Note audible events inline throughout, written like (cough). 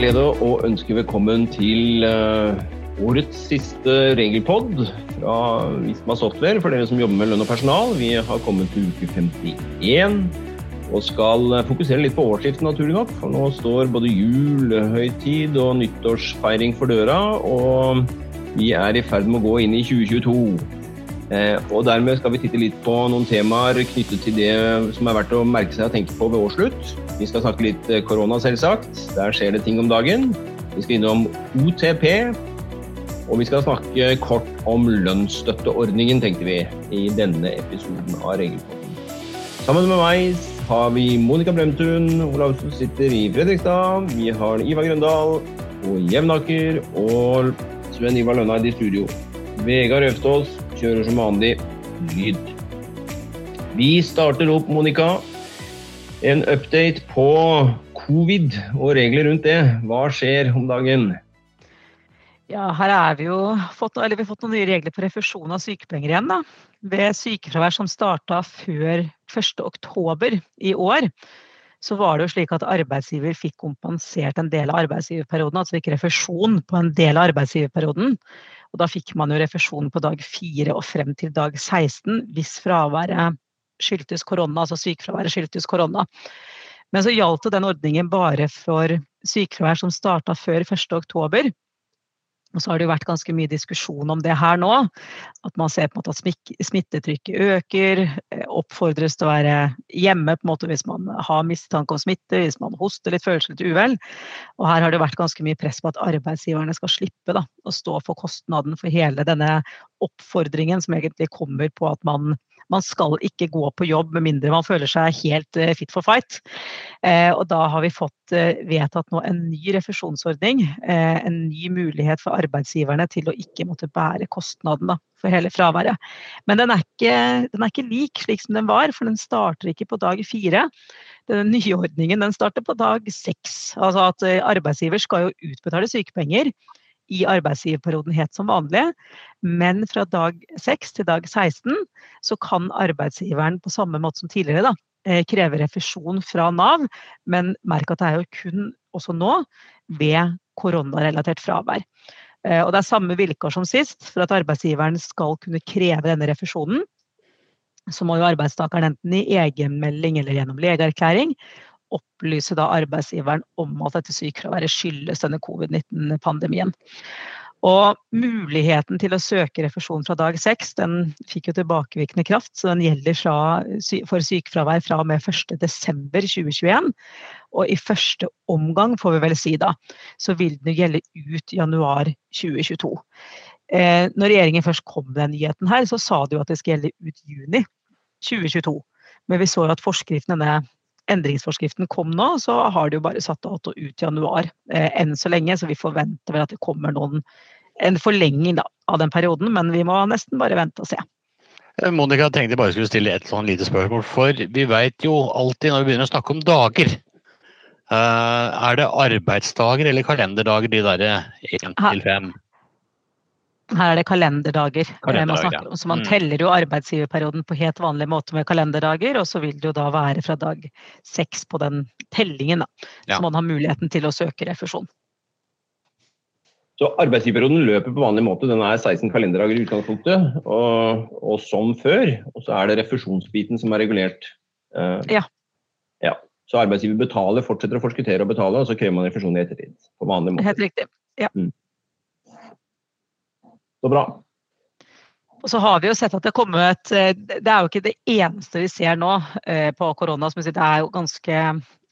glede å ønske velkommen til uh, årets siste regelpod fra Visma Software for dere som jobber med lønn og personal. Vi har kommet til uke 51 og skal fokusere litt på årsskiftet, naturlig nok. For nå står både jul, høytid og nyttårsfeiring for døra, og vi er i ferd med å gå inn i 2022. Eh, og dermed skal vi titte litt på noen temaer knyttet til det som er verdt å merke seg og tenke på ved årsslutt. Vi skal snakke litt eh, korona, selvsagt. Der skjer det ting om dagen. Vi skal innom OTP. Og vi skal snakke kort om lønnsstøtteordningen, tenkte vi, i denne episoden av Regelpodden. Sammen med meg har vi Monica Bremtun, Olavsen sitter i Fredrikstad. Vi har Ivar Grøndal og Jevnaker og Sven Ivar Lønneid i studio. Vegard Øvstås kjører som vanlig lyd. Vi starter opp, Monica. En update på covid og regler rundt det. Hva skjer om dagen? Ja, her er vi jo fått, vi har fått noen nye regler på refusjon av sykepenger igjen. da. Ved sykefravær som starta før 1.10 i år, så var det jo slik at arbeidsgiver fikk kompensert en del av arbeidsgiverperioden, altså fikk refusjon på en del av arbeidsgiverperioden. Og da fikk man jo refusjon på dag 4 og frem til dag 16 hvis fraværet skyldtes korona, altså sykefraværet skyldtes korona. Men så gjaldt den ordningen bare for sykefravær som starta før 1.10. Og så har det jo vært ganske mye diskusjon om det her nå. At man ser på en måte at smittetrykket øker. Eh, oppfordres til å være hjemme på en måte hvis man har mistanke om smitte, hvis man hoster litt, føler seg litt uvel. Og her har det vært ganske mye press på at arbeidsgiverne skal slippe da, å stå for kostnaden for hele denne oppfordringen som egentlig kommer på at man man skal ikke gå på jobb med mindre man føler seg helt eh, fit for fight. Eh, og da har vi fått eh, vedtatt nå en ny refusjonsordning. En ny mulighet for arbeidsgiverne til å ikke måtte bære kostnadene for hele fraværet. Men den er, ikke, den er ikke lik slik som den var, for den starter ikke på dag fire. Den nye ordningen den starter på dag seks. Altså at arbeidsgiver skal jo utbetale sykepenger i arbeidsgiverperioden helt som vanlig. Men fra dag 6 til dag 16 så kan arbeidsgiveren på samme måte som tidligere da, eh, kreve refusjon fra Nav. Men merk at det er jo kun også nå ved koronarelatert fravær. Eh, og det er samme vilkår som sist. For at arbeidsgiveren skal kunne kreve denne refusjonen, så må jo arbeidstakeren enten i egenmelding eller gjennom legeerklæring opplyse da arbeidsgiveren om at dette sykefraværet skyldes denne covid-19-pandemien. Og muligheten til å søke refusjon fra dag seks den fikk jo tilbakevirkende kraft. Så den gjelder fra, for sykefravær fra og med 1.12.2021. Og i første omgang, får vi vel si da, så vil den gjelde ut januar 2022. Eh, når regjeringen først kom med den nyheten her, så sa de jo at det skal gjelde ut juni 2022. Men vi så jo at forskriften, denne endringsforskriften kom nå, så har de jo bare satt dato ut i januar eh, enn så lenge. Så vi forventer vel at det kommer noen, en forlenging da, av den perioden, men vi må nesten bare vente og se. Monica, jeg tenkte jeg bare skulle stille et sånn lite spørsmål, for vi vet jo alltid når vi begynner å snakke om dager uh, Er det arbeidsdager eller kalenderdager, de derre én til fem? Her er det kalenderdager. Eh, kalenderdager man Så man mm. teller jo arbeidsgiverperioden på helt vanlig måte med kalenderdager, og så vil det jo da være fra dag seks på den tellingen, da. Ja. Så man har muligheten til å søke refusjon. Så Arbeidsgiverperioden løper på vanlig måte, den er 16 kalenderdager i utgangspunktet. Og, og som før. Og så er det refusjonsbiten som er regulert. Uh, ja. ja. Så arbeidsgiver betaler, fortsetter å forskuttere og betale, og så krever man refusjon i ettertid. På vanlig måte. Helt riktig. Ja. Mm. Så bra. Og så har vi jo sett at Det kommet, eh, det er jo ikke det eneste vi ser nå eh, på korona. Det er jo ganske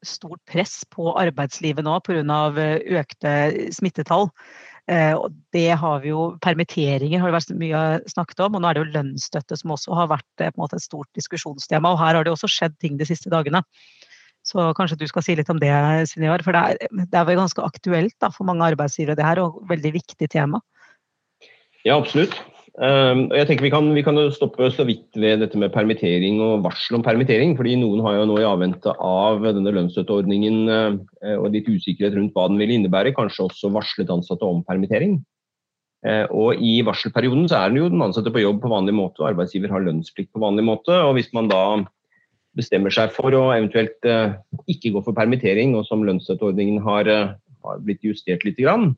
stort press på arbeidslivet nå pga. Eh, økte smittetall. Og det har vi jo, Permitteringer har det vært mye snakket om, og nå er det jo lønnsstøtte som også har vært måte, et stort diskusjonstema. og Her har det også skjedd ting de siste dagene. Så kanskje du skal si litt om det, Sinjar. For det er, det er vel ganske aktuelt da, for mange arbeidsgivere, det her, og veldig viktig tema. Ja, absolutt. Um, jeg tenker vi kan, vi kan stoppe så vidt ved dette med permittering og varsel om permittering. fordi Noen har jo nå i avvente av denne lønnsstøtteordningen uh, og litt usikkerhet rundt hva den vil innebære, kanskje også varslet ansatte om permittering. Uh, og I varselperioden så er den jo den ansatte på jobb på vanlig måte, og arbeidsgiver har lønnsplikt på vanlig måte. og Hvis man da bestemmer seg for å eventuelt uh, ikke gå for permittering, og som lønnsstøtteordningen har, har blitt justert litt, grann,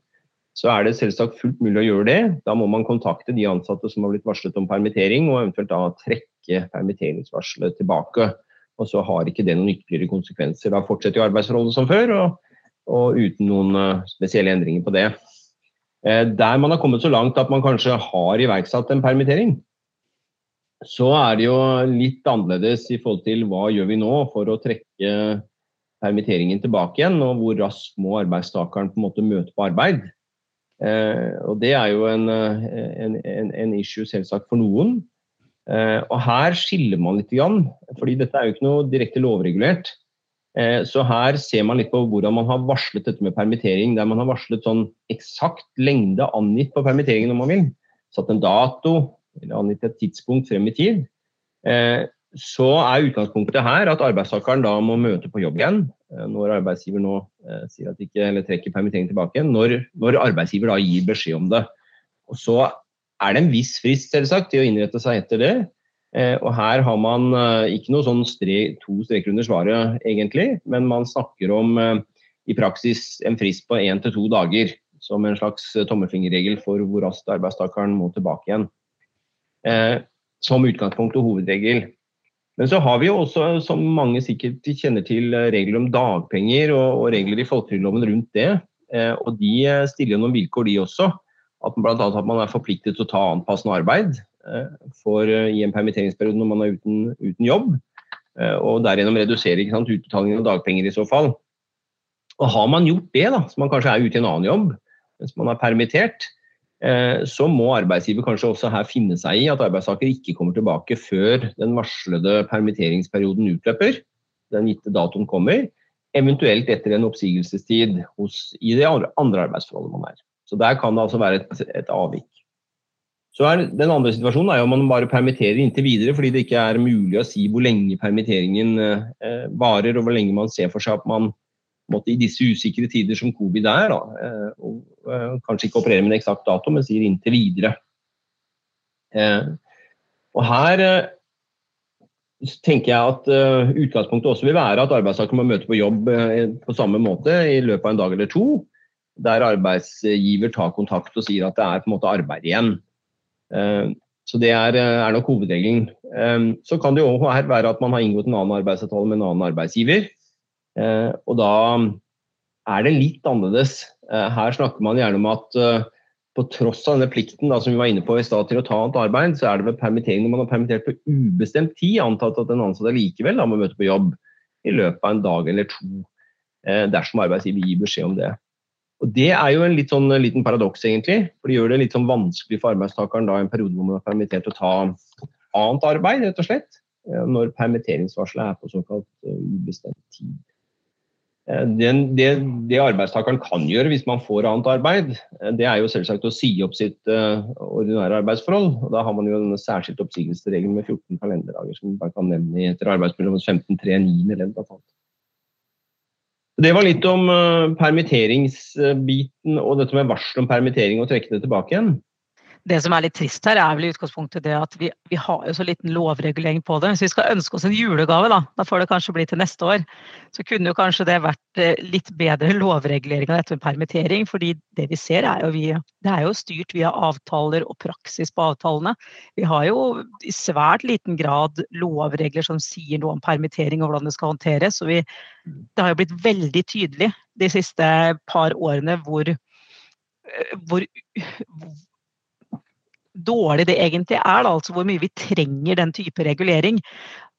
så er det selvsagt fullt mulig å gjøre det. Da må man kontakte de ansatte som har blitt varslet om permittering, og eventuelt da trekke permitteringsvarselet tilbake. Og så har ikke det noen ytterligere konsekvenser. Da fortsetter jo arbeidsforholdet som før, og, og uten noen uh, spesielle endringer på det. Eh, der man har kommet så langt at man kanskje har iverksatt en permittering, så er det jo litt annerledes i forhold til hva gjør vi nå for å trekke permitteringen tilbake igjen, og hvor raskt må arbeidstakeren på en måte møte på arbeid. Eh, og Det er jo en, en, en, en, issue selvsagt for noen. Eh, og Her skiller man litt, grann, fordi dette er jo ikke noe direkte lovregulert. Eh, så her ser man litt på hvordan man har varslet dette med permittering, der man har varslet sånn eksakt lengde angitt på permitteringen om man vil. Satt en dato, eller angitt et tidspunkt frem i tid, eh, så er utgangspunktet her at arbeidstakeren da må møte på jobb igjen eh, når arbeidsgiver nå eh, sier at ikke, eller trekker permitteringen tilbake, når, når arbeidsgiver da gir beskjed om det. Og Så er det en viss frist selvsagt til å innrette seg etter det. Og Her har man ikke noe sånn stre, to streker under svaret, egentlig, men man snakker om i praksis en frist på én til to dager som en slags tommelfingerregel for hvor raskt arbeidstakeren må tilbake igjen eh, som utgangspunkt og hovedregel. Men så har vi jo også, som mange sikkert kjenner til, eh, regler om dagpenger og, og regler i folketrygdloven rundt det. Eh, og de stiller stiller noen vilkår, de også. At Bl.a. at man er forpliktet til å ta anpassende arbeid eh, for, eh, i en permitteringsperiode når man er uten, uten jobb. og derigjennom redusere utbetalingen av dagpenger i så fall. Og Har man gjort det, da, så man kanskje er ute i en annen jobb mens man er permittert, Eh, så må arbeidsgiver kanskje også her finne seg i at arbeidstaker ikke kommer tilbake før den varslede permitteringsperioden utløper, den gitte datoen kommer, eventuelt etter en oppsigelsestid hos, i det andre arbeidsforholdet man er. Så Der kan det altså være et, et avvik. Så er Den andre situasjonen er jo om man bare permitterer inntil videre fordi det ikke er mulig å si hvor lenge permitteringen eh, varer og hvor lenge man ser for seg at man måte, i disse usikre tider som covid er, da, eh, og, uh, kanskje ikke opererer med en eksakt dato, men sier inntil videre. Uh, og her tenker jeg at utgangspunktet også vil være at arbeidstaker må møte på jobb på samme måte i løpet av en dag eller to, der arbeidsgiver tar kontakt og sier at det er på en måte arbeid igjen. Så Det er, er nok hovedregelen. Så kan det jo her være at man har inngått en annen arbeidsavtale med en annen arbeidsgiver. Eh, og da er det litt annerledes. Eh, her snakker man gjerne om at eh, på tross av denne plikten da, som vi var inne på i stad til å ta annet arbeid, så er det ved permittering når man har permittert på ubestemt tid, antatt at den ansatte likevel da, må møte på jobb i løpet av en dag eller to, dersom arbeidsgiver gir beskjed om det. Og Det er jo en litt sånn liten paradoks, egentlig. For det gjør det litt sånn vanskelig for arbeidstakeren da i en periode hvor man er permittert å ta annet arbeid, rett og slett. Når permitteringsvarselet er på såkalt ubestemt tid. Eh, den, det, det, arbeidstakeren kan gjøre hvis man får annet arbeid, eh, det er jo selvsagt å si opp sitt uh, ordinære arbeidsforhold. og Da har man jo denne særskilt oppsigelsesregelen med 14 kalenderdager, som man kan nevne etter arbeidsmiljøloven 15.3.9. ledd. Det var litt om uh, permitteringsbiten og dette med varsel om permittering og trekke det tilbake igjen det som er litt trist her, er vel i utgangspunktet det at vi, vi, har jo så liten lovregulering på det. Hvis vi skal ønske oss en julegave, da, da får det kanskje bli til neste år, så kunne jo kanskje det vært eh, litt bedre lovregulering av dette med permittering. fordi det vi ser er jo vi, det er jo styrt via avtaler og praksis på avtalene. Vi har jo i svært liten grad lovregler som sier noe om permittering og hvordan det skal håndteres. og vi, Det har jo blitt veldig tydelig de siste par årene hvor eh, hvor, dårlig det egentlig er. Da. Altså hvor mye vi trenger den type regulering.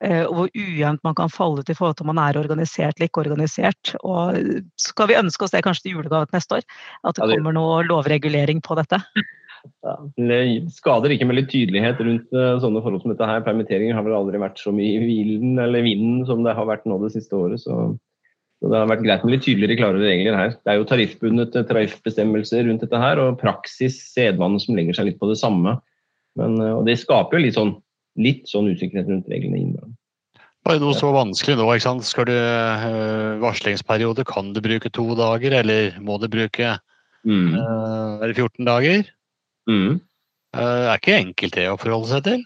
Eh, og hvor ujevnt man kan falle ut i forhold til om man er organisert eller ikke organisert. Og skal vi ønske oss det kanskje til julegave neste år? At det kommer noe lovregulering på dette? Ja, det skader ikke med litt tydelighet rundt uh, sånne forhold som dette her. Permitteringer har vel aldri vært så mye i hvilen eller vinden som det har vært nå det siste året. så så Det har vært greit med litt tydeligere, klarere regler her. Det er jo tariffbundet tariffbestemmelser rundt dette her, og praksis, sedvane, som legger seg litt på det samme. Men, eh, og Det skaper jo litt sånn, litt sånn usikkerhet rundt reglene innimellom. Bare noe så vanskelig nå. ikke sant? Skal du uh, Varslingsperiode, kan du bruke to dager, eller må du bruke mm. uh, 14 dager? Mm. Uh, er ikke enkelt det å forholde seg til?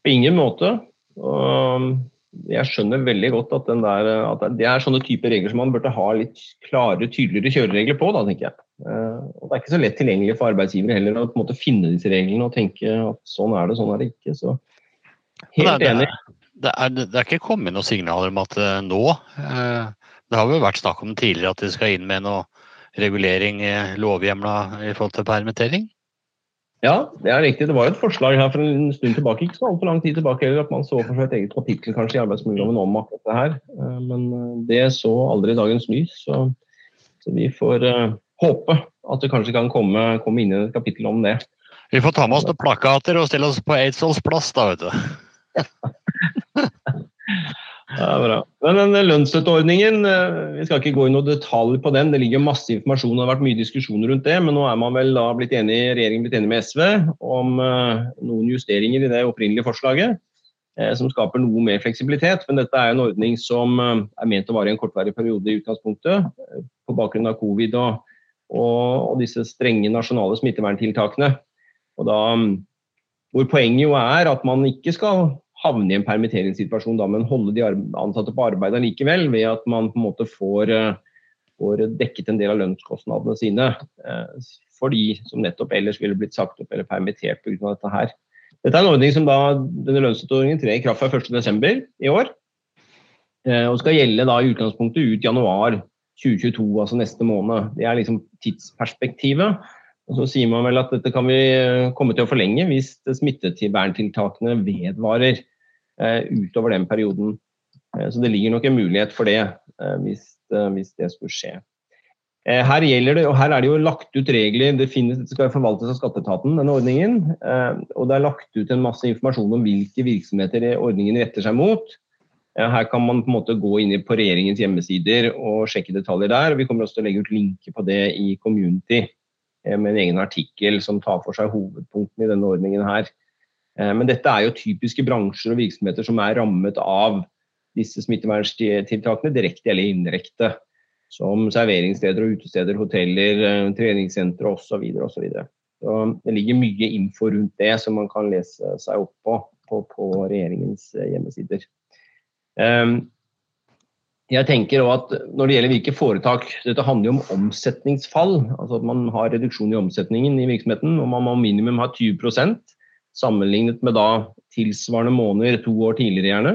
På ingen måte. Og jeg skjønner veldig godt at, der, at, det er sånne typer regler som man burde ha litt klarere, tydeligere kjøreregler på. da, tenker jeg. Uh, og Det er ikke så lett tilgjengelig for arbeidsgivere heller å på en måte finne disse reglene og tenke at sånn er det, sånn er det ikke. Så helt enig. Det er, det er, ikke kommet noen signaler om at uh, nå Det har jo vært snakk om tidligere at de skal inn med noe regulering, lovhjemla i forhold til permittering? Ja, det er riktig. Det var et forslag her for en stund tilbake, ikke så altfor lang tid tilbake, at man så for seg et eget kapittel kanskje i arbeidsmiljøloven om akkurat det her. Eh, men eh, det så aldri dagens lys. Så, så vi får uh, håpe at det kanskje kan komme, komme inn i et kapittel om det. Vi får ta med oss noen plakater og stille oss på Eidsvolls plass, da, vet du. (laughs) Ja, bra. Men den lønnsstøtteordningen, eh, vi skal ikke gå i noe detalj på den. Det ligger masse informasjon og det har vært mye diskusjoner rundt det. Men nå er man vel da blitt enig, regjeringen blitt enig med SV om uh, noen justeringer i det opprinnelige forslaget. Som skaper noe mer fleksibilitet. Men dette er en ordning som er ment å vare i en kortvarig periode i utgangspunktet. På bakgrunn av covid og, og, og disse strenge nasjonale smitteverntiltakene. Og da, um, hvor poenget jo er at man ikke skal havne i en permitteringssituasjon da, men holde de ansatte på arbeid likevel, ved at man på en måte får, eh, får dekket en del av lønnskostnadene sine. Eh, for de som nettopp ellers ville blitt sagt opp eller permittert pga. dette her. Dette er en ordning som da, denne lønnsstøtteordningen trer i kraft fra 1.12. i år. Eh, og skal gjelde da i utgangspunktet ut januar 2022, altså neste måned. Det er liksom tidsperspektivet. Og Så sier man vel at dette kan vi komme til å forlenge hvis smitteverntiltakene vedvarer. Eh, utover den perioden. Eh, så det ligger nok en mulighet for det, eh, hvis, hvis det skulle skje. Her, det, og her er det jo lagt ut regler. Det, finnes, det skal forvaltes av skatteetaten, denne ordningen. Og det er lagt ut en masse informasjon om hvilke virksomheter ordningen retter seg mot. Her kan man på en måte gå inn på regjeringens hjemmesider og sjekke detaljer der. Vi kommer også til å legge ut linker på det i Community med en egen artikkel som tar for seg hovedpunktene i denne ordningen her. Eh, men dette er jo typiske bransjer og virksomheter som er rammet av disse smitteverntiltakene direkte eller indirekte. Som serveringssteder og utesteder, hoteller, eh, treningssentre osv. osv. Det ligger mye info rundt det som man kan lese seg opp på på, på regjeringens eh, hjemmesider. Jeg tenker også at Når det gjelder hvilke foretak Dette handler jo om omsetningsfall. altså at Man har reduksjon i omsetningen i virksomheten. og Man må minimum ha 20 sammenlignet med da tilsvarende måneder to år tidligere, gjerne.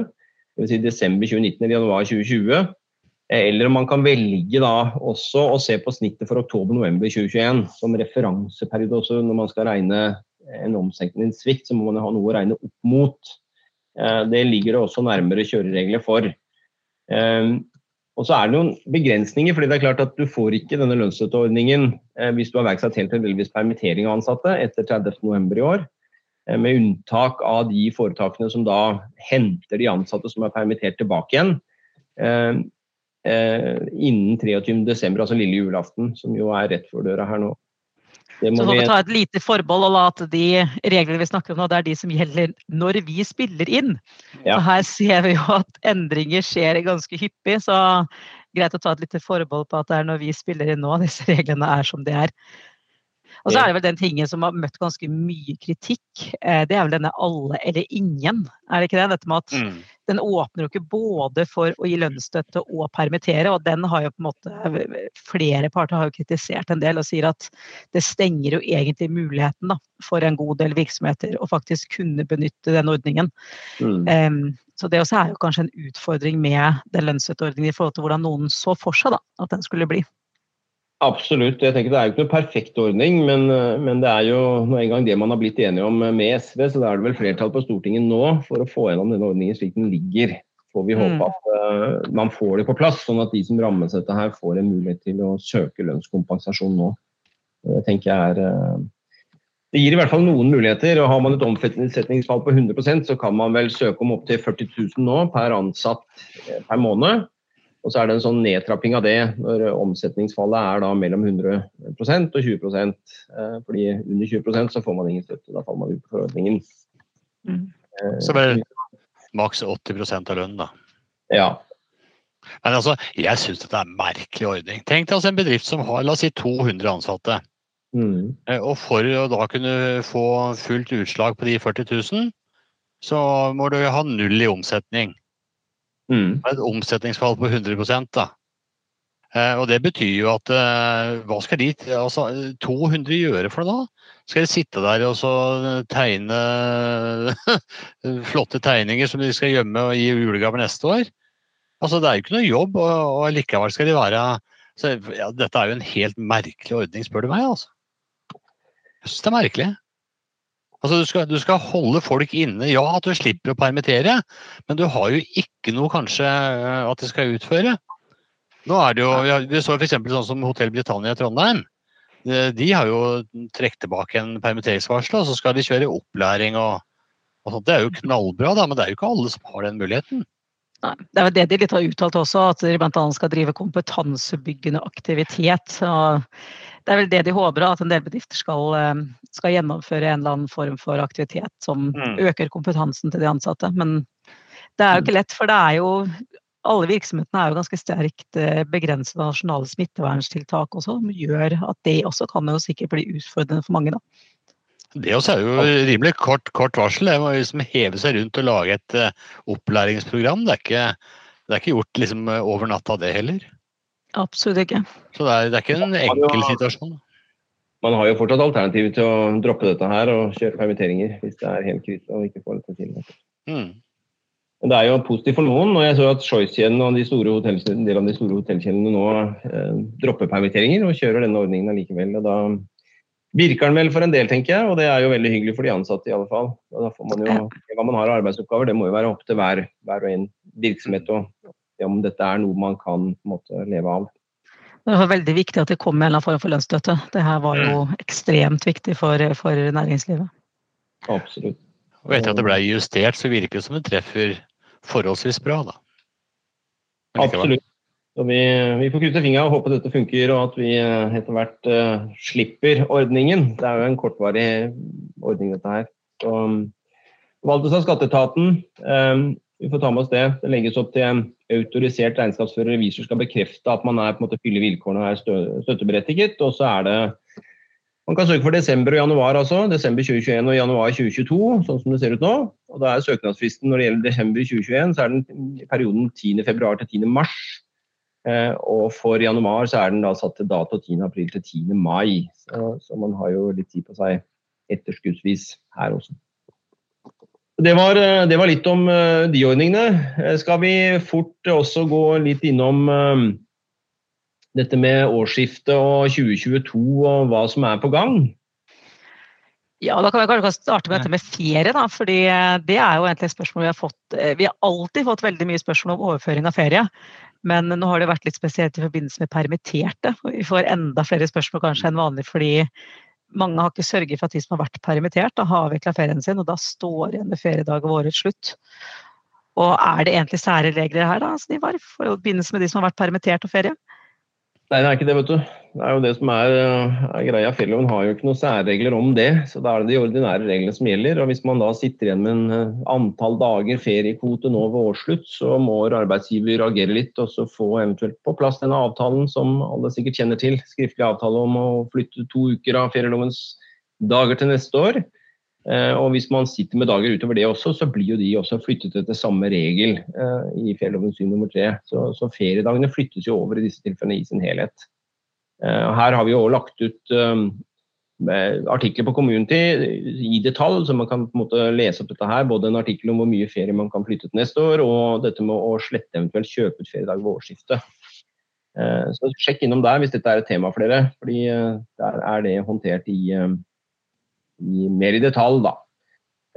Dvs. Si desember 2019 eller januar 2020. Eller om man kan velge da også å se på snittet for oktober-november 2021 som referanseperiode også når man skal regne en omsetningssvikt, så må man ha noe å regne opp mot. Eh, det ligger det også nærmere kjøreregler for. Eh, og så er det noen begrensninger, fordi det er klart at du får ikke denne lønnsstøtteordningen eh, hvis du har iverksatt helt delvis permittering av ansatte etter 30.11. i år. Eh, med unntak av de foretakene som da henter de ansatte som er permittert tilbake igjen eh, eh, innen 23.12., altså lille julaften, som jo er rett for døra her nå. Så må vi ta et lite forbehold og at de reglene vi snakker om nå, det er de som gjelder når vi spiller inn. Ja. Så her ser vi jo at endringer skjer ganske hyppig, så greit å ta et lite forbehold på at det er når vi spiller inn nå disse reglene er som de er. Og så er det vel den tingen som har møtt ganske mye kritikk. Eh, det er vel denne alle eller ingen, er det ikke det? Dette med at mm. den åpner jo ikke både for å gi lønnsstøtte og permittere, og den har jo på en måte Flere parter har jo kritisert en del og sier at det stenger jo egentlig muligheten da, for en god del virksomheter å faktisk kunne benytte den ordningen. Mm. Um, så det også er jo kanskje en utfordring med den lønnsstøtteordningen i forhold til hvordan noen så for seg da, at den skulle bli. Absolutt. jeg tenker Det er jo ikke noen perfekt ordning, men, men, det er jo en gang det man har blitt enige om med SV. Så da er det vel flertall på Stortinget nå for å få gjennom denne ordningen slik den ligger. Får vi håpe mm. at uh, man får det på plass, sånn at de som rammes dette her får en mulighet til å søke lønnskompensasjon nå. Det tenker jeg er uh, det gir i hvert fall noen muligheter. og Har man et omsetningsfall på 100% så kan man vel søke om opptil 40 000 nå per ansatt eh, per måned. Og så er det en sånn nedtrapping av det når omsetningsfallet er da mellom 100% og 20 eh, fordi under 20% så får man ingen støtte. Da faller man ut på forordningen. Mm. Eh, så vel maks 80% av lønnen, da. Ja. Men altså, jeg syns dette er en merkelig ordning. Tenk deg altså en bedrift som har la oss si 200 ansatte. Mm. Eh, og for å da kunne få fullt utslag på de 40 000, så må du ha null i omsetning. Mm. Et omsetningsfall på 100 da. Eh, og det betyr jo at eh, hva skal de altså, 200 gjøre for det da? Skal de sitte der og så tegne (laughs) flotte tegninger som de skal gjemme og gi julegaver neste år? Altså, Det er jo ikke noe jobb, og, og likevel skal de være så, ja, Dette er jo en helt merkelig ordning, spør du meg. altså. Jeg syns det er merkelig. Altså, du skal, du skal, holde folk inne. Ja, at du slipper å permittere, men du har jo ikke noe kanskje at de skal utføre. Nå er det jo, Vi så f.eks. sånn som Hotell Britannia i Trondheim. De har jo trukket tilbake en permitteringsvarsel, og så skal de kjøre opplæring og, og sånt. Det er jo knallbra, da, men det er jo ikke alle som har den muligheten. Nei, Det er det de litt har uttalt også, at de bl.a. skal drive kompetansebyggende aktivitet. og det er vel det de håper, at en del bedrifter skal, eh, skal gjennomføre en eller annen form for aktivitet som mm. øker kompetansen til de ansatte. Men det er jo ikke lett, for det er jo alle virksomhetene er jo ganske sterkt eh, begrenset av nasjonale smitteverntiltak også, som gjør at det også kan jo sikkert bli utfordrende for mange. da. Det også er jo rimelig kort, kort varsel. Det må liksom heve seg rundt og lage et uh, opplæringsprogram. Det er ikke, det er ikke gjort liksom, over natta, det heller. Absolutt ikke. Så det er, det er ikke en enkel situasjon. Man har jo fortsatt alternativer til å droppe dette her og kjøre permitteringer hvis det er helt krise og ikke får det til. Mm. Men det er jo positivt for noen. og jeg så at Choice-kjeden og de store en del av de store hotellkjedene nå eh, dropper permitteringer og kjører denne ordningen allikevel. og Da virker den vel for en del, tenker jeg, og det er jo veldig hyggelig for de ansatte i alle fall. Og da får man jo, Hva man har av arbeidsoppgaver, det må jo være opp til hver, hver og en virksomhet og om dette er noe man kan på måte leve av. Det var veldig viktig at det kom en eller annen form for lønnsstøtte. Det her var jo mm. ekstremt viktig for, for næringslivet. Absolutt. Og etter at det ble justert, så virker det som det treffer forholdsvis bra, da. Absolutt. Så vi, vi får krysse fingra og håpe dette funker, og at vi eh, etter hvert uh, slipper ordningen. Det er jo en kortvarig ordning, dette her. Så, forvaltes av skatteetaten. Um, vi får ta med oss det. Det legges opp til en autorisert regnskapsfører revisor skal bekrefte at man er, på en måte, fyller vilkårene og er støtteberettiget. Og så er det man kan søke for desember og januar, altså. Desember 2021 og januar 2022, sånn som det ser ut nå. Og da er søknadsfristen når det gjelder desember 2021, så er den i perioden 10.2 til 10.3. Eh, og for januar så er den da satt til dato 10.4 til 10. mai. Så, man har jo litt tid på seg etterskuddsvis her også. Det var, eh, det var litt om uh, de ordningene. Eh, skal vi fort også gå litt innom dette med årsskiftet og 2022 og hva som er på gang? Ja, da kan vi kanskje starte med dette med ferie, da. fordi eh, det er jo egentlig et spørsmål vi har fått. Eh, vi har alltid fått veldig mye spørsmål om overføring av ferie. Men nå har det vært litt spesielt i forbindelse med permitterte. Vi får enda flere spørsmål kanskje enn vanlig fordi mange har ikke sørget for at de som har vært permittert, da har avvikla ferien sin, og da står igjen med feriedag ved årets slutt. Og er det egentlig sære regler her, da, Snivar, i forbindelse med de som har vært permittert og ferie? Nei, det er ikke det, vet du. Det er jo det som er, er greia. Fjelloven har jo ikke noen særregler om det. Så da er det de ordinære reglene som gjelder. Og hvis man da sitter igjen med en eh, antall dager feriekvote nå ved årsslutt, så må arbeidsgiver reagere litt og så få eventuelt på plass denne avtalen som alle sikkert kjenner til. Skriftlig avtale om å flytte to uker av ferielovens dager til neste år. Eh, og hvis man sitter med dager utover det også, så blir jo de også flyttet etter samme regel eh, i fjelloven syn nummer 3. Så, så, feriedagene flyttes jo over i disse tilfellene i sin helhet. Eh, her har vi jo lagt ut artikler på Community i detalj, så man kan på en måte lese opp dette her. Både en artikkel om hvor mye ferie man kan flytte til neste år, og dette med å slette eventuelt kjøpe ut feriedag ved årsskiftet. Så sjekk innom der hvis dette er et tema for dere, fordi der er det håndtert i i, mer i detalj, da.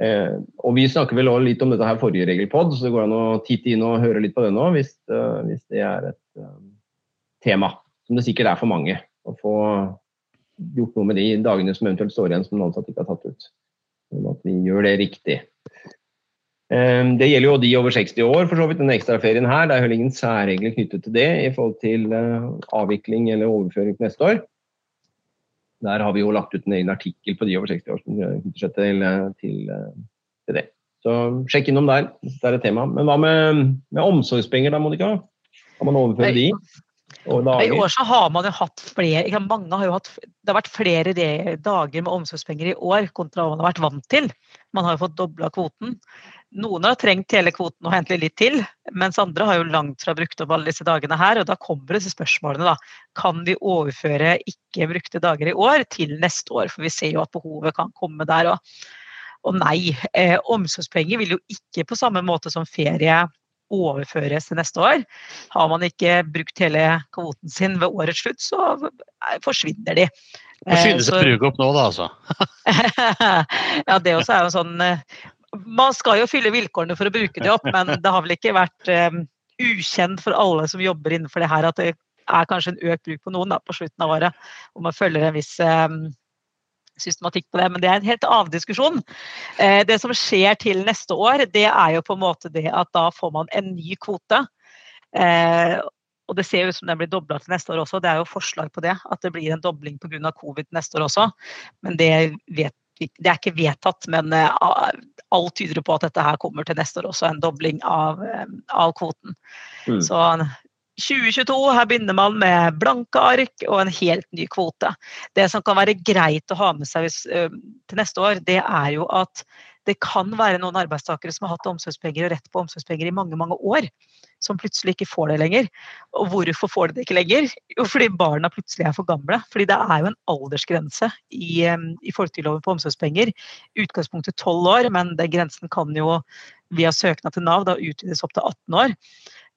Eh, og Vi snakker vel også litt om dette her forrige regelpod, så det går an å titte inn og høre litt på det nå hvis, uh, hvis det er et uh, tema, som det sikkert er for mange. Å få gjort noe med de dagene som eventuelt står igjen som den ansatt ikke har tatt ut. Sånn at vi gjør det riktig. Eh, det gjelder jo de over 60 år, for så vidt, den ekstraferien her. Det er heller ingen særregler knyttet til det i forhold til uh, avvikling eller overføring til neste år. Der har vi jo lagt ut en egen artikkel på de over 60 år som knytter seg til, til, til, det. Så sjekk innom der hvis det er et tema. Men hva med, med omsorgspenger da, Monica? Kan man overføre de? I år så har man jo hatt flere mange har jo hatt, Det har vært flere dager med omsorgspenger i år kontra hva man har vært vant til. Man har jo fått dobla kvoten. Noen har trengt hele kvoten og egentlig litt til, mens andre har jo langt fra brukt opp alle disse dagene her. Og da kommer disse spørsmålene, da. Kan vi overføre ikke brukte dager i år til neste år? For vi ser jo at behovet kan komme der òg. Og nei, eh, omsorgspenger vil jo ikke på samme måte som ferie overføres til neste år. Har man ikke brukt hele kvoten sin ved årets slutt, så forsvinner de. Må skynde seg å bruke opp nå, da, altså. (laughs) ja, det også er jo sånn eh, Man skal jo fylle vilkårene for å bruke det opp, men det har vel ikke vært um, ukjent for alle som jobber innenfor det her, at det er kanskje en økt bruk på noen da, på slutten av året. Hvor man følger en viss um, systematikk på det, men det er en helt annen diskusjon. Eh, det som skjer til neste år, det er jo på en måte det at da får man en ny kvote. Eh, og det ser ut som den blir dobla til neste år også. Det er jo forslag på det, at det blir en dobling pga. covid neste år også. Men det, vet, det, er ikke vedtatt. Men uh, alt tyder på at dette her kommer til neste år også, en dobling av, um, av kvoten. Mm. Så 2022, her begynner man med blanke ark og en helt ny kvote. Det som kan være greit å ha med seg uh, til neste år, det er jo at det kan være noen arbeidstakere som har hatt omsorgspenger og rett på omsorgspenger i mange mange år, som plutselig ikke får det lenger. Og hvorfor får de det ikke lenger? Jo, fordi barna plutselig er for gamle. Fordi det er jo en aldersgrense i, i folketrygdloven på omsorgspenger. Utgangspunktet 12 år, men den grensen kan jo via søknad til Nav da utvides opp til 18 år.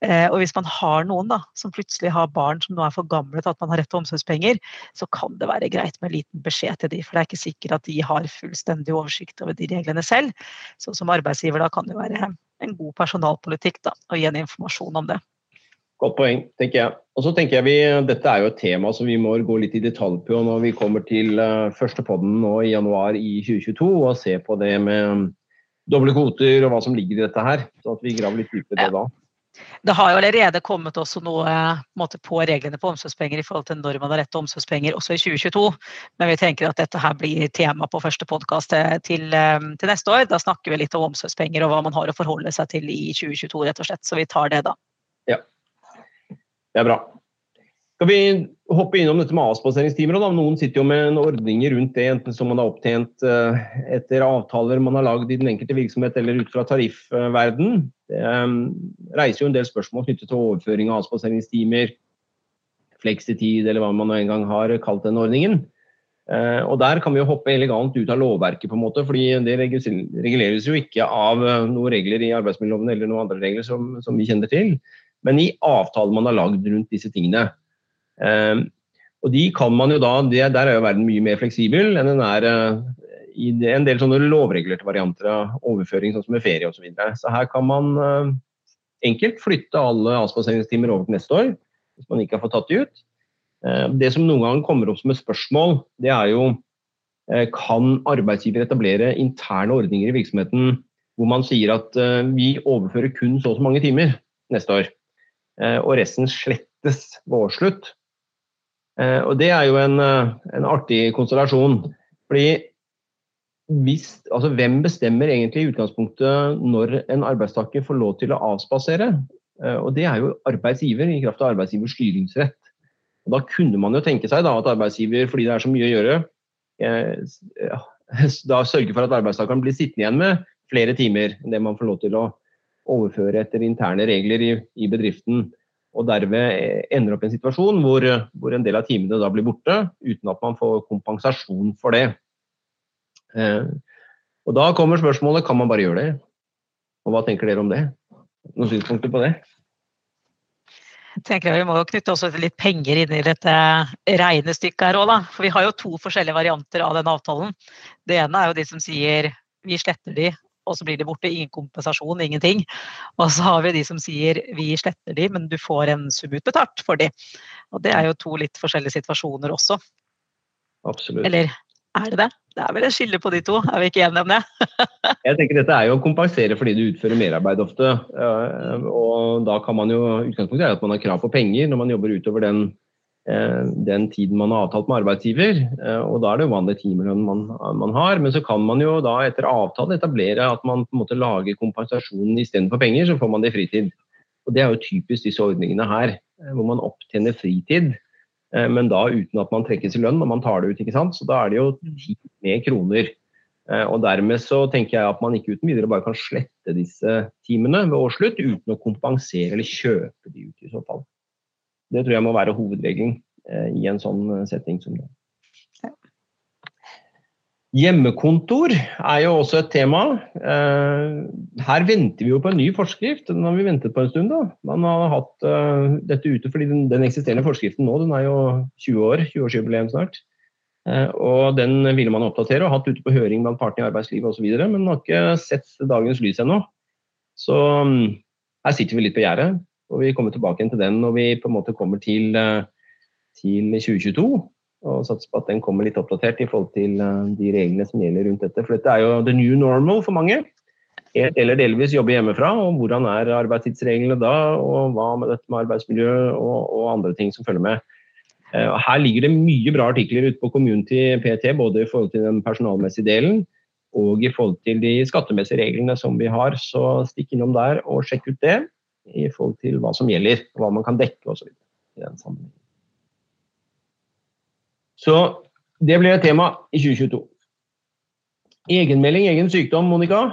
Eh, og hvis man har noen da, som plutselig har barn som nå er for gamle til at man har rett til omsorgspenger, så kan det være greit med en liten beskjed til de, for det er ikke sikkert at de har fullstendig oversikt over de reglene selv. Så som arbeidsgiver da kan det være en god personalpolitikk da, å gi en informasjon om det. Godt poeng, tenker jeg. Og så tenker jeg vi, Dette er jo et tema som vi må gå litt i detalj på når vi kommer til uh, første podden nå i januar i 2022 og se på det med doble kvoter og hva som ligger i dette her. Så at vi graver litt dypere det da. Det har jo allerede kommet også noe måte, på reglene på omsorgspenger i forhold til når man har rett til omsorgspenger også i 2022. Men vi tenker at dette her blir tema på første podkast til, til, eh, til, neste år. Da snakker vi litt om omsorgspenger og hva man har å forholde seg til i 2022, rett og slett. Så vi tar det da. Ja, det er bra. Skal vi hoppe innom dette med avspaseringstimer? Noen sitter jo med ordninger rundt det, enten som man har opptjent eh, etter avtaler man har lagd i den enkelte virksomhet eller ut fra tariffverden. Det eh, reiser jo en del spørsmål knyttet til overføring av avspaseringstimer, fleksitid eller hva man en gang har kalt den ordningen. Eh, og Der kan vi jo hoppe elegant ut av lovverket, på en måte, fordi det reguleres jo ikke av noen regler i arbeidsmiljøloven eller noen andre regler som, som vi kjenner til, men i avtalen man har lagd rundt disse tingene. Ehm, og de kan man jo da, Der er jo verden mye mer fleksibel enn den er eh, i en del sånne lovregulerte varianter av overføring, sånn som med ferie osv. Så, videre. så her kan man eh, enkelt flytte alle avspaseringstimer over til neste år, hvis man ikke har fått tatt de ut. Ehm, det som noen ganger kommer opp som et spørsmål, det er jo eh, kan arbeidsgiver etablere interne ordninger i virksomheten hvor man sier at vi overfører kun så og så mange timer neste år, og resten slettes ved årsslutt. Eh, og Det er jo en, eh, en artig konstellasjon. Fordi hvis, altså Hvem bestemmer egentlig i utgangspunktet når en arbeidstaker får lov til å avspasere? Eh, og Det er jo arbeidsgiver i kraft av arbeidsgivers styringsrett. Og Da kunne man jo tenke seg da at arbeidsgiver, fordi det er så mye å gjøre, (laughs) da sørger for at arbeidstakeren blir sittende igjen med flere timer enn det man får lov til å overføre etter interne regler i, i bedriften og derved ender opp i en situasjon hvor, hvor, en del av timene da blir borte, uten at man får kompensasjon for det. Eh, og Da kommer spørsmålet kan man bare gjøre det. Og Hva tenker dere om det? Noen synspunkter på det? Jeg tenker Vi må jo knytte også litt penger inn i dette regnestykket her òg, da. For vi har jo to forskjellige varianter av den avtalen. Det ene er jo de som sier vi sletter de og så blir de borte. Ingen kompensasjon, ingenting. Og så har vi de som sier vi sletter de, men du får en sum utbetalt for de. Og det er jo to litt forskjellige situasjoner også. Absolutt. Eller er det det? Det er vel et skille på de to, er vi ikke enige om det? (laughs) jeg tenker Dette er jo å kompensere fordi du utfører merarbeid ofte. Og da kan man jo utgangspunktet er at man har krav på penger når man jobber utover den den tiden man har avtalt med arbeidsgiver. Eh, og Da er det vanlig timelønn man, man, har. Men så kan man jo da etter avtale etablere at man på en måte lager kompensasjonen istedenfor penger, så får man det i fritid. Og Det er jo typisk disse ordningene her, eh, hvor man opptjener fritid. Men da uten at man trekkes i lønn når man tar det ut. ikke sant? Så da er det jo ti med kroner. Eh, og Dermed så tenker jeg at man ikke uten videre bare kan slette disse timene ved årsslutt uten å kompensere eller kjøpe de ut i så fall. Det tror jeg må være hovedregelen eh, i en sånn setting som det. Hjemmekontor er jo også et tema. Her venter vi jo på en ny forskrift. Den har vi ventet på en stund. da. Man har hatt dette ute fordi den, den eksisterende forskriften nå den er jo 20 år, 20-årsjubileum snart. Eh, og Den ville man oppdatere og hatt ute på høring blant partene i arbeidslivet osv., men man har ikke sett dagens lys ennå. Så mm, her sitter vi litt på gjerdet, og vi kommer tilbake til den når vi på en måte kommer til, eh, til 2022. Og satser på at den kommer litt oppdatert i forhold til eh, de reglene som gjelder rundt dette. For dette er jo the new normal for mange. Helt eller delvis jobbe hjemmefra. Og hvordan er arbeidstidsreglene da, og hva med dette med arbeidsmiljø og, og andre ting som følger med. Eh, her ligger det mye bra artikler ute på Community PT, både i forhold til den personalmessige delen og i forhold til de skattemessige reglene som vi har. Så stikk innom der og sjekk ut det i forhold til hva som gjelder, hva man kan dekke osv. Så det blir et tema i 2022. Egenmelding, egen sykdom, Monica?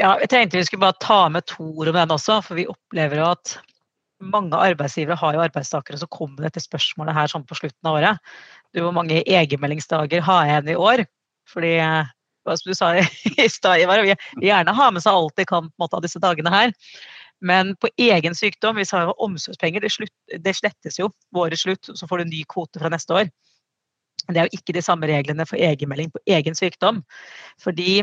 Ja, jeg tenkte vi skulle bare ta med to ord om den også, for vi opplever at mange arbeidsgivere har jo arbeidstakere som kommer med dette spørsmålet her sånn på slutten av året. Du, hvor mange egenmeldingsdager har jeg igjen i år? Fordi som du sa i (laughs) stad, Ivar, vi vil gjerne ha med seg alt de kan på en måte, av disse dagene her. Men på egen sykdom, hvis vi har omsorgspenger, det, slutt, det slettes jo årets slutt, så får du ny kvote fra neste år. Det er jo ikke de samme reglene for egenmelding på egen sykdom. Fordi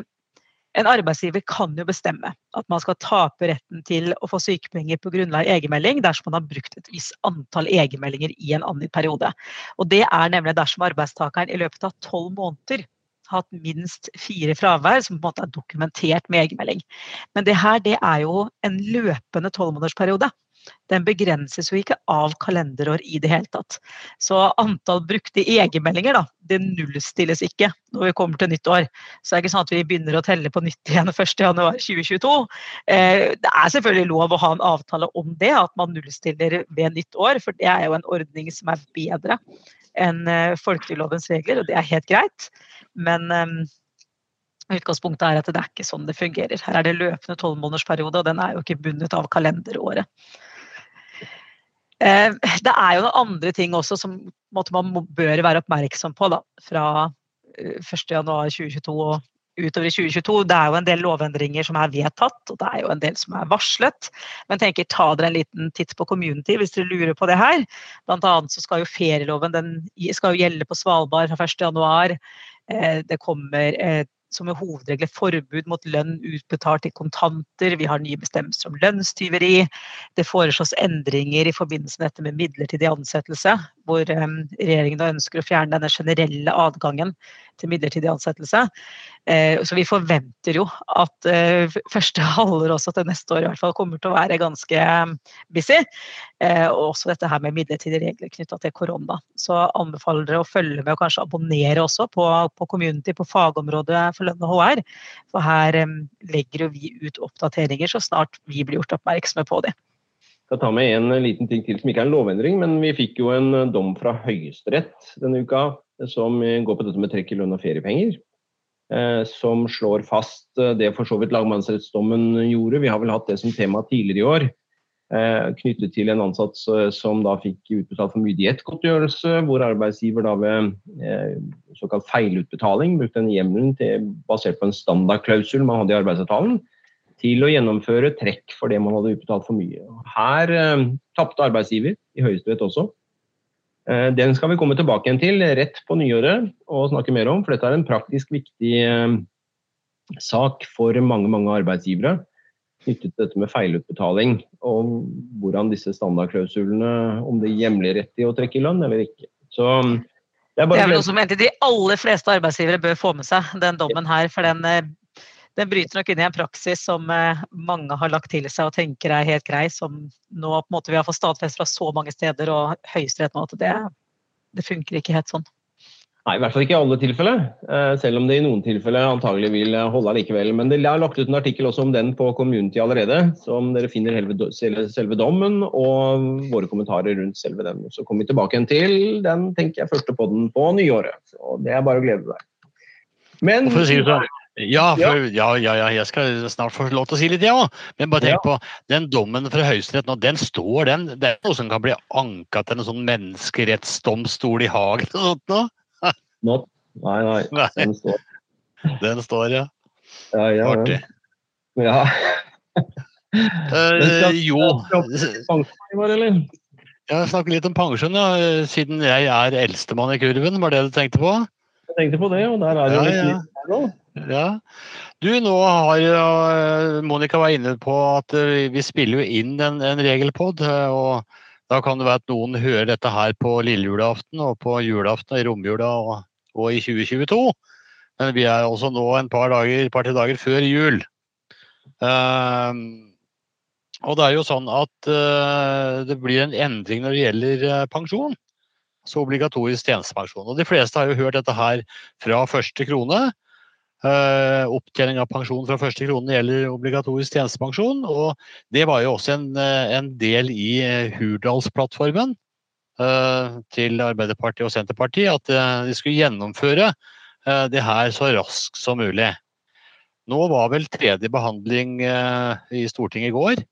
en arbeidsgiver kan jo bestemme at man skal tape retten til å få sykepenger på grunnlag av egenmelding dersom man har brukt et visst antall egenmeldinger i en annen periode. Og Det er nemlig dersom arbeidstakeren i løpet av tolv måneder hatt minst fire fravær som på en måte er dokumentert med egenmelding. Men det her det er jo en løpende tolvmånedersperiode den begrenses jo ikke av kalenderår i det hele tatt. Så antall brukte egenmeldinger, da, det nullstilles ikke når vi kommer til nytt år. Så det er ikke sånn at vi begynner å telle på nytt igjen (laughs) 1.1.2022. Eh, det er selvfølgelig lov å ha en avtale om det, at man nullstiller ved nytt år. For det er jo en ordning som er bedre enn eh, folketrygdlovens regler, og det er helt greit. Men um, Utgangspunktet er at det er ikke sånn det fungerer. Her er det løpende tolvmånedersperiode, og den er jo ikke bundet av kalenderåret. Uh, det er jo noen andre ting også som man bør være oppmerksom på da, fra 1.1.2022 eh, og utover i 2022. Det er jo en del lovendringer som er vedtatt, og det er jo en del som er varslet. Men tenker ta dere en liten titt på community hvis dere lurer på det her. Blant annet så skal jo ferieloven den skal jo gjelde på Svalbard fra 1.1. Eh, det kommer som er hovedregel forbud mot lønn utbetalt i kontanter. Vi har nye bestemmelser om lønnstyveri. Det foreslås endringer i forbindelse med dette med midlertidig ansettelse, hvor um, regjeringen ønsker å fjerne denne generelle adgangen til midlertidig ansettelse. Eh, så vi forventer jo at eh, første halvår også til neste år i hvert fall kommer til å være ganske eh, busy. Eh, og også dette her med midlertidige regler knytta til korona. Så anbefaler dere å følge med og kanskje abonnere også på, på Community på fagområdet for lønn og HR. For her legger legger vi ut oppdateringer så snart vi blir gjort oppmerksomme på det. Skal ta med en liten ting til som ikke er en lovendring, men vi fikk jo en dom fra Høyesterett denne uka som går på dette med trekk i lønn og feriepenger. Eh, som slår fast eh, det for så vidt lagmannsrettsdommen gjorde. Vi har vel hatt det som tema tidligere i år. Eh, knyttet til en ansatt som da fikk utbetalt for mye diettgodtgjørelse, hvor arbeidsgiver da ved såkalt feilutbetaling brukte en hjemmelen basert på en standardklausul man hadde i arbeidsavtalen, til å gjennomføre trekk for det man hadde utbetalt for mye. Her tapte arbeidsgiver i Høyesterett også. Eh, den skal vi komme tilbake igjen til rett på nyåret og snakke mer om, for dette er en praktisk viktig eh, sak for mange mange arbeidsgivere knyttet til dette med feilutbetaling og hvordan disse standardklausulene, om det hjemler rett til å trekke i lønn eller ikke. Så det er, bare det er vel noe som de aller fleste arbeidsgivere bør få med seg, den dommen her. For den eh, den bryter nok inn i en praksis som eh, mange har lagt til seg og tenker er helt grei, som nå på en måte vi har fått stadfest fra så mange steder og Høyesterett nå at det, det funker ikke helt sånn. Nei, i hvert fall ikke i alle tilfeller. Eh, selv om det i noen tilfeller antagelig vil holde likevel. Men det er lagt ut en artikkel også om den på Community allerede, som dere finner selve dommen og våre kommentarer rundt selve den. Så kommer vi tilbake igjen til den tenker jeg første podden på nyåret. Og det er bare å glede deg. Men for å si det sånn, ja, for, ja, ja, ja, jeg skal snart få lov til å si litt, jeg ja, òg. Men bare tenk på den dommen fra Høyesterett nå, den står, den. Det er noe som kan bli anka til en sånn menneskerettsdomstol i Hagen og sånt nå. (laughs) nå Nei, nei. Nei. Den står. Den står, ja. Ja, ja, Artig. ja. (laughs) Skal- jo, Ja, snakke litt om pensjon, ja. Siden jeg er eldstemann i kurven, var det du tenkte på? Jeg tenkte på det, og der er det jo litt ja. litt her nå. Ja. Du, nå har jo Monica var inne på at eh, vi spiller jo inn en, en regelpod. eh, Og da kan det være at noen hører dette her på lille julaften og på julaften i romjula og, og i 2022. Men vi er også nå en par dager, par dager før jul. Um, og det er jo sånn at uh, det blir en endring når det gjelder uh, pensjon. Så obligatorisk tjenestepensjon. Og de fleste har jo hørt dette her fra første krone. Eh, opptjening av pensjon fra første krone gjelder obligatorisk tjenestepensjon. Og det var jo også en, eh, en del i eh, Hurdalsplattformen uh, til Arbeiderpartiet og Senterpartiet, at uh, de skulle gjennomføre det her så raskt som mulig. Nå var vel tredje behandling eh, i Stortinget i går.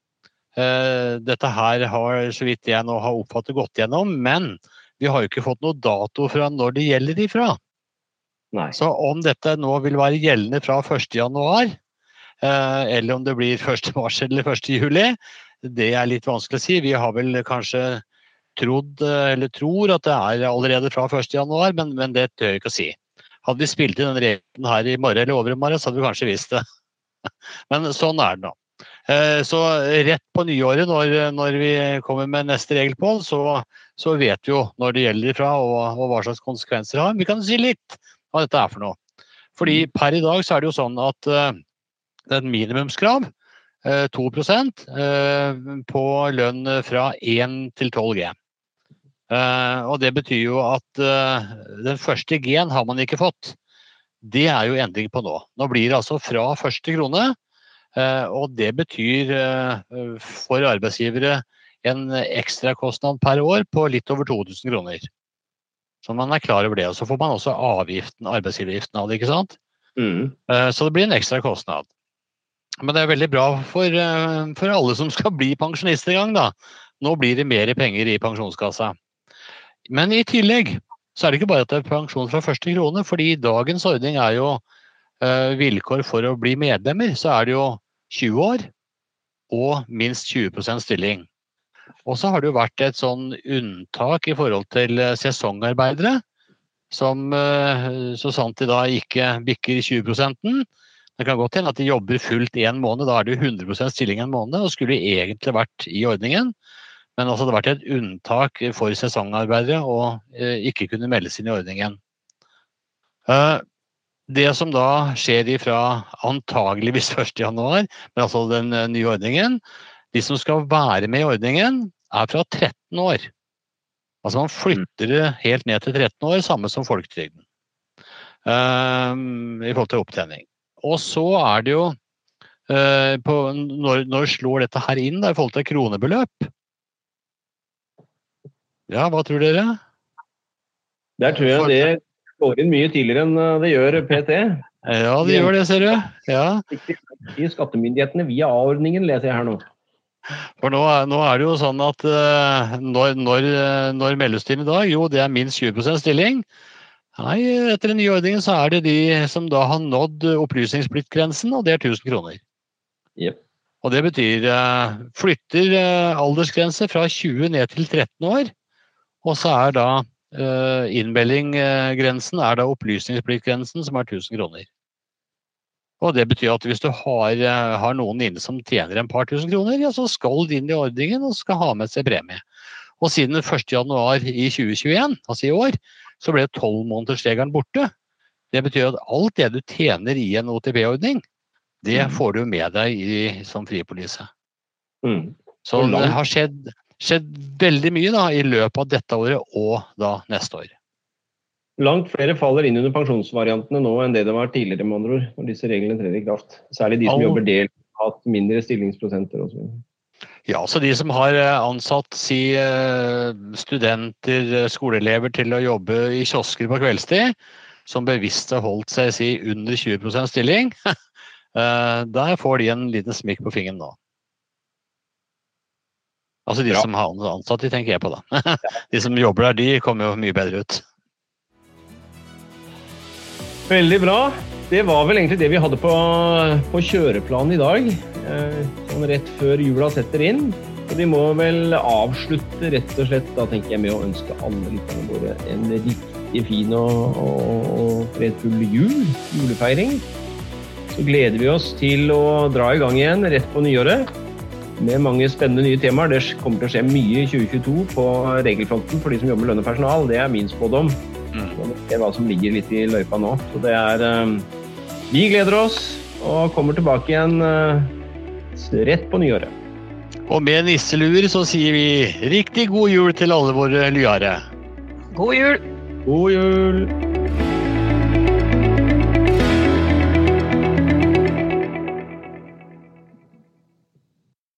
Dette her har, så vidt jeg nå har oppfattet, gått gjennom, men vi har jo ikke fått noe dato fra når det gjelder ifra. Nei. Så om dette nå vil være gjeldende fra 1.1, eh, eller om det blir 1. (laughs) mars eller 1. juli, det er litt vanskelig å si. Vi har vel kanskje trodd, eh, eller tror at det er allerede fra 1.1, men, men det tør jeg ikke å si. Hadde vi spilt inn den regelen her i morgen eller overmorgen, så hadde vi kanskje visst det. (laughs) Men sånn er det nå. Eh, Så rett på nyåret, når, når vi kommer med neste regel på, så, så vet vi jo når det gjelder ifra og, og hva slags konsekvenser det har. Vi kan si litt hva dette er for noe. Fordi per i dag så er det jo sånn at eh, det er et minimumskrav, eh, 2 eh, på lønn fra 1 til 12 G. Eh, og det betyr jo at eh, den første G-en har man ikke fått. Det er jo endring på nå. Nå blir det altså fra første krone, eh, og det betyr eh, for arbeidsgivere en ekstrakostnad per år på litt over 2000 kroner. Så man er klar over det. Og så får man også avgiften, arbeidsgiveravgiften av det, ikke sant. Mm. Eh, Så det blir en ekstra kostnad. Men det er veldig bra for, eh, for alle som skal bli pensjonister en gang, da. Nå blir det mer penger i pensjonskassa. Men i tillegg så er det ikke bare at det er pensjon fra første krone, fordi dagens ordning er jo eh, vilkår for å bli medlemmer. Så er det jo 20 år og minst 20% stilling. Og så har det jo vært et sånn unntak i forhold til eh, sesongarbeidere som eh, så sant de da ikke bikker 20% Det kan godt hende at de jobber fullt én måned, da er det jo 100% stilling en måned, og skulle egentlig vært i ordningen. Men altså det har vært et unntak for sesongarbeidere å eh, ikke kunne meldes inn i ordningen. Eh, det som da skjer ifra antageligvis (laughs) 1.1, men altså den eh, nye ordningen De som skal være med i ordningen, er fra 13 år. Altså man flytter det helt ned til 13 år, samme som folketrygden. Um, I forhold til opptjening. Og så er det jo uh, på, når, når slår dette her inn da, i forhold til kronebeløp? Ja, hva tror dere? Der tror jeg det går inn mye tidligere enn uh, det gjør PT. Ja, det gjør det, ser du. Ja, I skattemyndighetene via A-ordningen, leser jeg her nå. For nå, nå er det jo sånn at eh, når, når, eh, når meldes det inn i dag? Jo, det er minst 20% stilling. Nei, etter den nye ordningen så er det de som da har nådd opplysningspliktgrensen, og det er 1000 kroner. Yep. Og det betyr eh, flytter aldersgrense fra 20 ned til 13 år, og så er da innmeldinggrensen er da opplysningspliktgrensen, som er 1000 kroner. Og det betyr at hvis du har, eh, har noen inne som tjener en par tusen kroner, ja, så skal de inn i ordningen og skal ha med seg premie. Og siden 1. januar i 2021, altså i år, så ble 12-månedersregelen borte. Det betyr at alt det du tjener i en OTP-ordning, det Mhm. får du med deg i, som fripolise. Mm. Så det har skjedd, skjedd veldig mye da, i løpet av dette året og da neste år. Langt flere faller inn under pensjonsvariantene nå enn det det var tidligere, med andre ord, når disse reglene trer i kraft. Særlig de som All- jobber del, hatt mindre stillingsprosenter osv. Ja, så de som har eh, ansatt si eh, studenter, eh, skoleelever til å jobbe i kiosker på kveldstid, som bevisst har holdt seg si, under 20% stilling, (laughs) der får de en liten smikk på fingeren nå. Altså de Bra. som har ansatt, de tenker jeg på da. (laughs) De som jobber der, de kommer jo mye bedre ut. Veldig bra. Det var vel egentlig det vi hadde på, på kjøreplanen i dag. Eh, sånn rett før jula setter inn. Og vi må vel avslutte rett og slett da tenker jeg med å ønske alle lytterne våre en riktig fin og, og, og fredfull jul. Julefeiring. Så gleder vi oss til å dra i gang igjen rett på nyåret. Med mange spennende nye temaer. Det kommer til å skje mye i 2022 på regelfronten for de som jobber med lønn og personal. Det er min spådom. Mm. Så vi ser hva som ligger litt i løypa nå. Så det er eh, Vi gleder oss og kommer tilbake igjen eh, rett på nyåret. Og med nisseluer så sier vi riktig god jul til alle våre lyare. God jul! God jul!